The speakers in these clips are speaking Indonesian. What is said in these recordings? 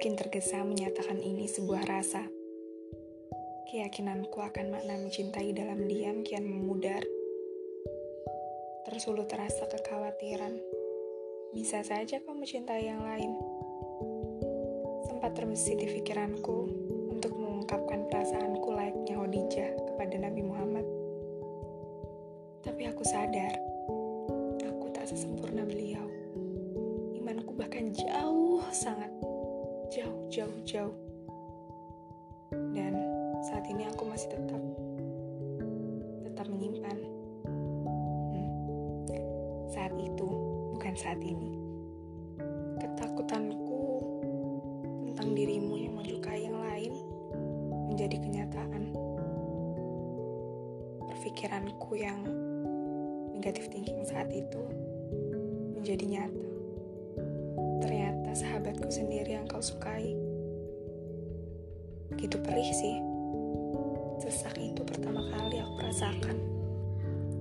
mungkin tergesa menyatakan ini sebuah rasa. Keyakinanku akan makna mencintai dalam diam kian memudar. Tersulut terasa kekhawatiran. Bisa saja kau mencintai yang lain. Sempat terbesit di pikiranku untuk mengungkapkan perasaanku layaknya Khadijah kepada Nabi Muhammad. Tapi aku sadar, aku tak sesempurna beliau. Imanku bahkan jauh sangat jauh, jauh, jauh. Dan saat ini aku masih tetap tetap menyimpan. Hmm. Saat itu, bukan saat ini. Ketakutanku tentang dirimu yang menyukai yang lain menjadi kenyataan. Perpikiranku yang negatif thinking saat itu menjadi nyata ternyata sahabatku sendiri yang kau sukai. Begitu perih sih. Sesak itu pertama kali aku rasakan.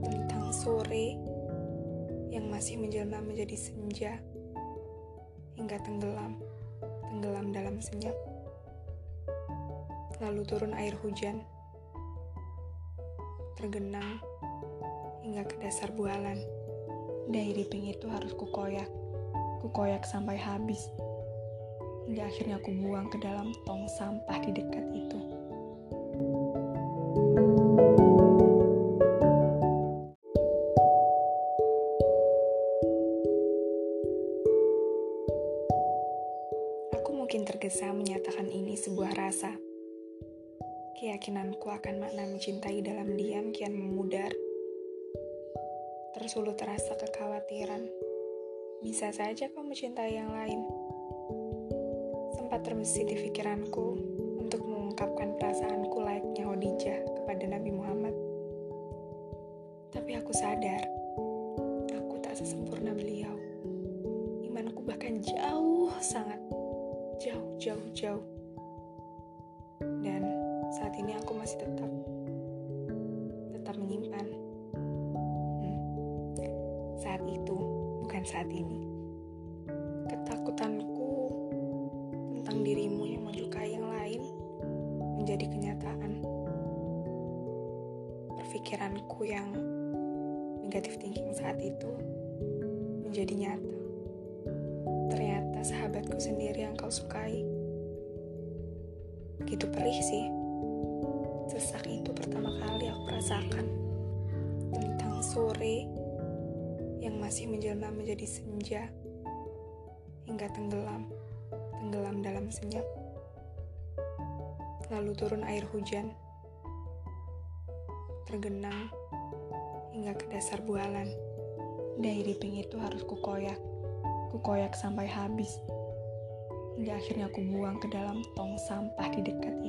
Tentang sore yang masih menjelma menjadi senja. Hingga tenggelam. Tenggelam dalam senyap. Lalu turun air hujan. Tergenang hingga ke dasar bualan. Dari ping itu harus kukoyak Kukoyak sampai habis. Hingga akhirnya aku buang ke dalam tong sampah di dekat itu. Aku mungkin tergesa menyatakan ini sebuah rasa. Keyakinanku akan makna mencintai dalam diam kian memudar. Tersulut terasa kekhawatiran bisa saja kau mencintai yang lain. Sempat terbesit di pikiranku untuk mengungkapkan perasaanku layaknya Khadijah kepada Nabi Muhammad. Tapi aku sadar, aku tak sesempurna beliau. Imanku bahkan jauh sangat jauh, jauh, jauh. Dan saat ini aku masih tetap tetap menyimpan. Hmm. Saat itu bukan saat ini. Ketakutanku tentang dirimu yang menyukai yang lain menjadi kenyataan. Perpikiranku yang negatif thinking saat itu menjadi nyata. Ternyata sahabatku sendiri yang kau sukai. Begitu perih sih. Sesak itu pertama kali aku rasakan. Tentang sore yang masih menjelma menjadi senja hingga tenggelam, tenggelam dalam senyap. Lalu turun air hujan, tergenang hingga ke dasar bualan. Dari ping itu harus kukoyak, kukoyak sampai habis. Hingga akhirnya aku buang ke dalam tong sampah di dekat.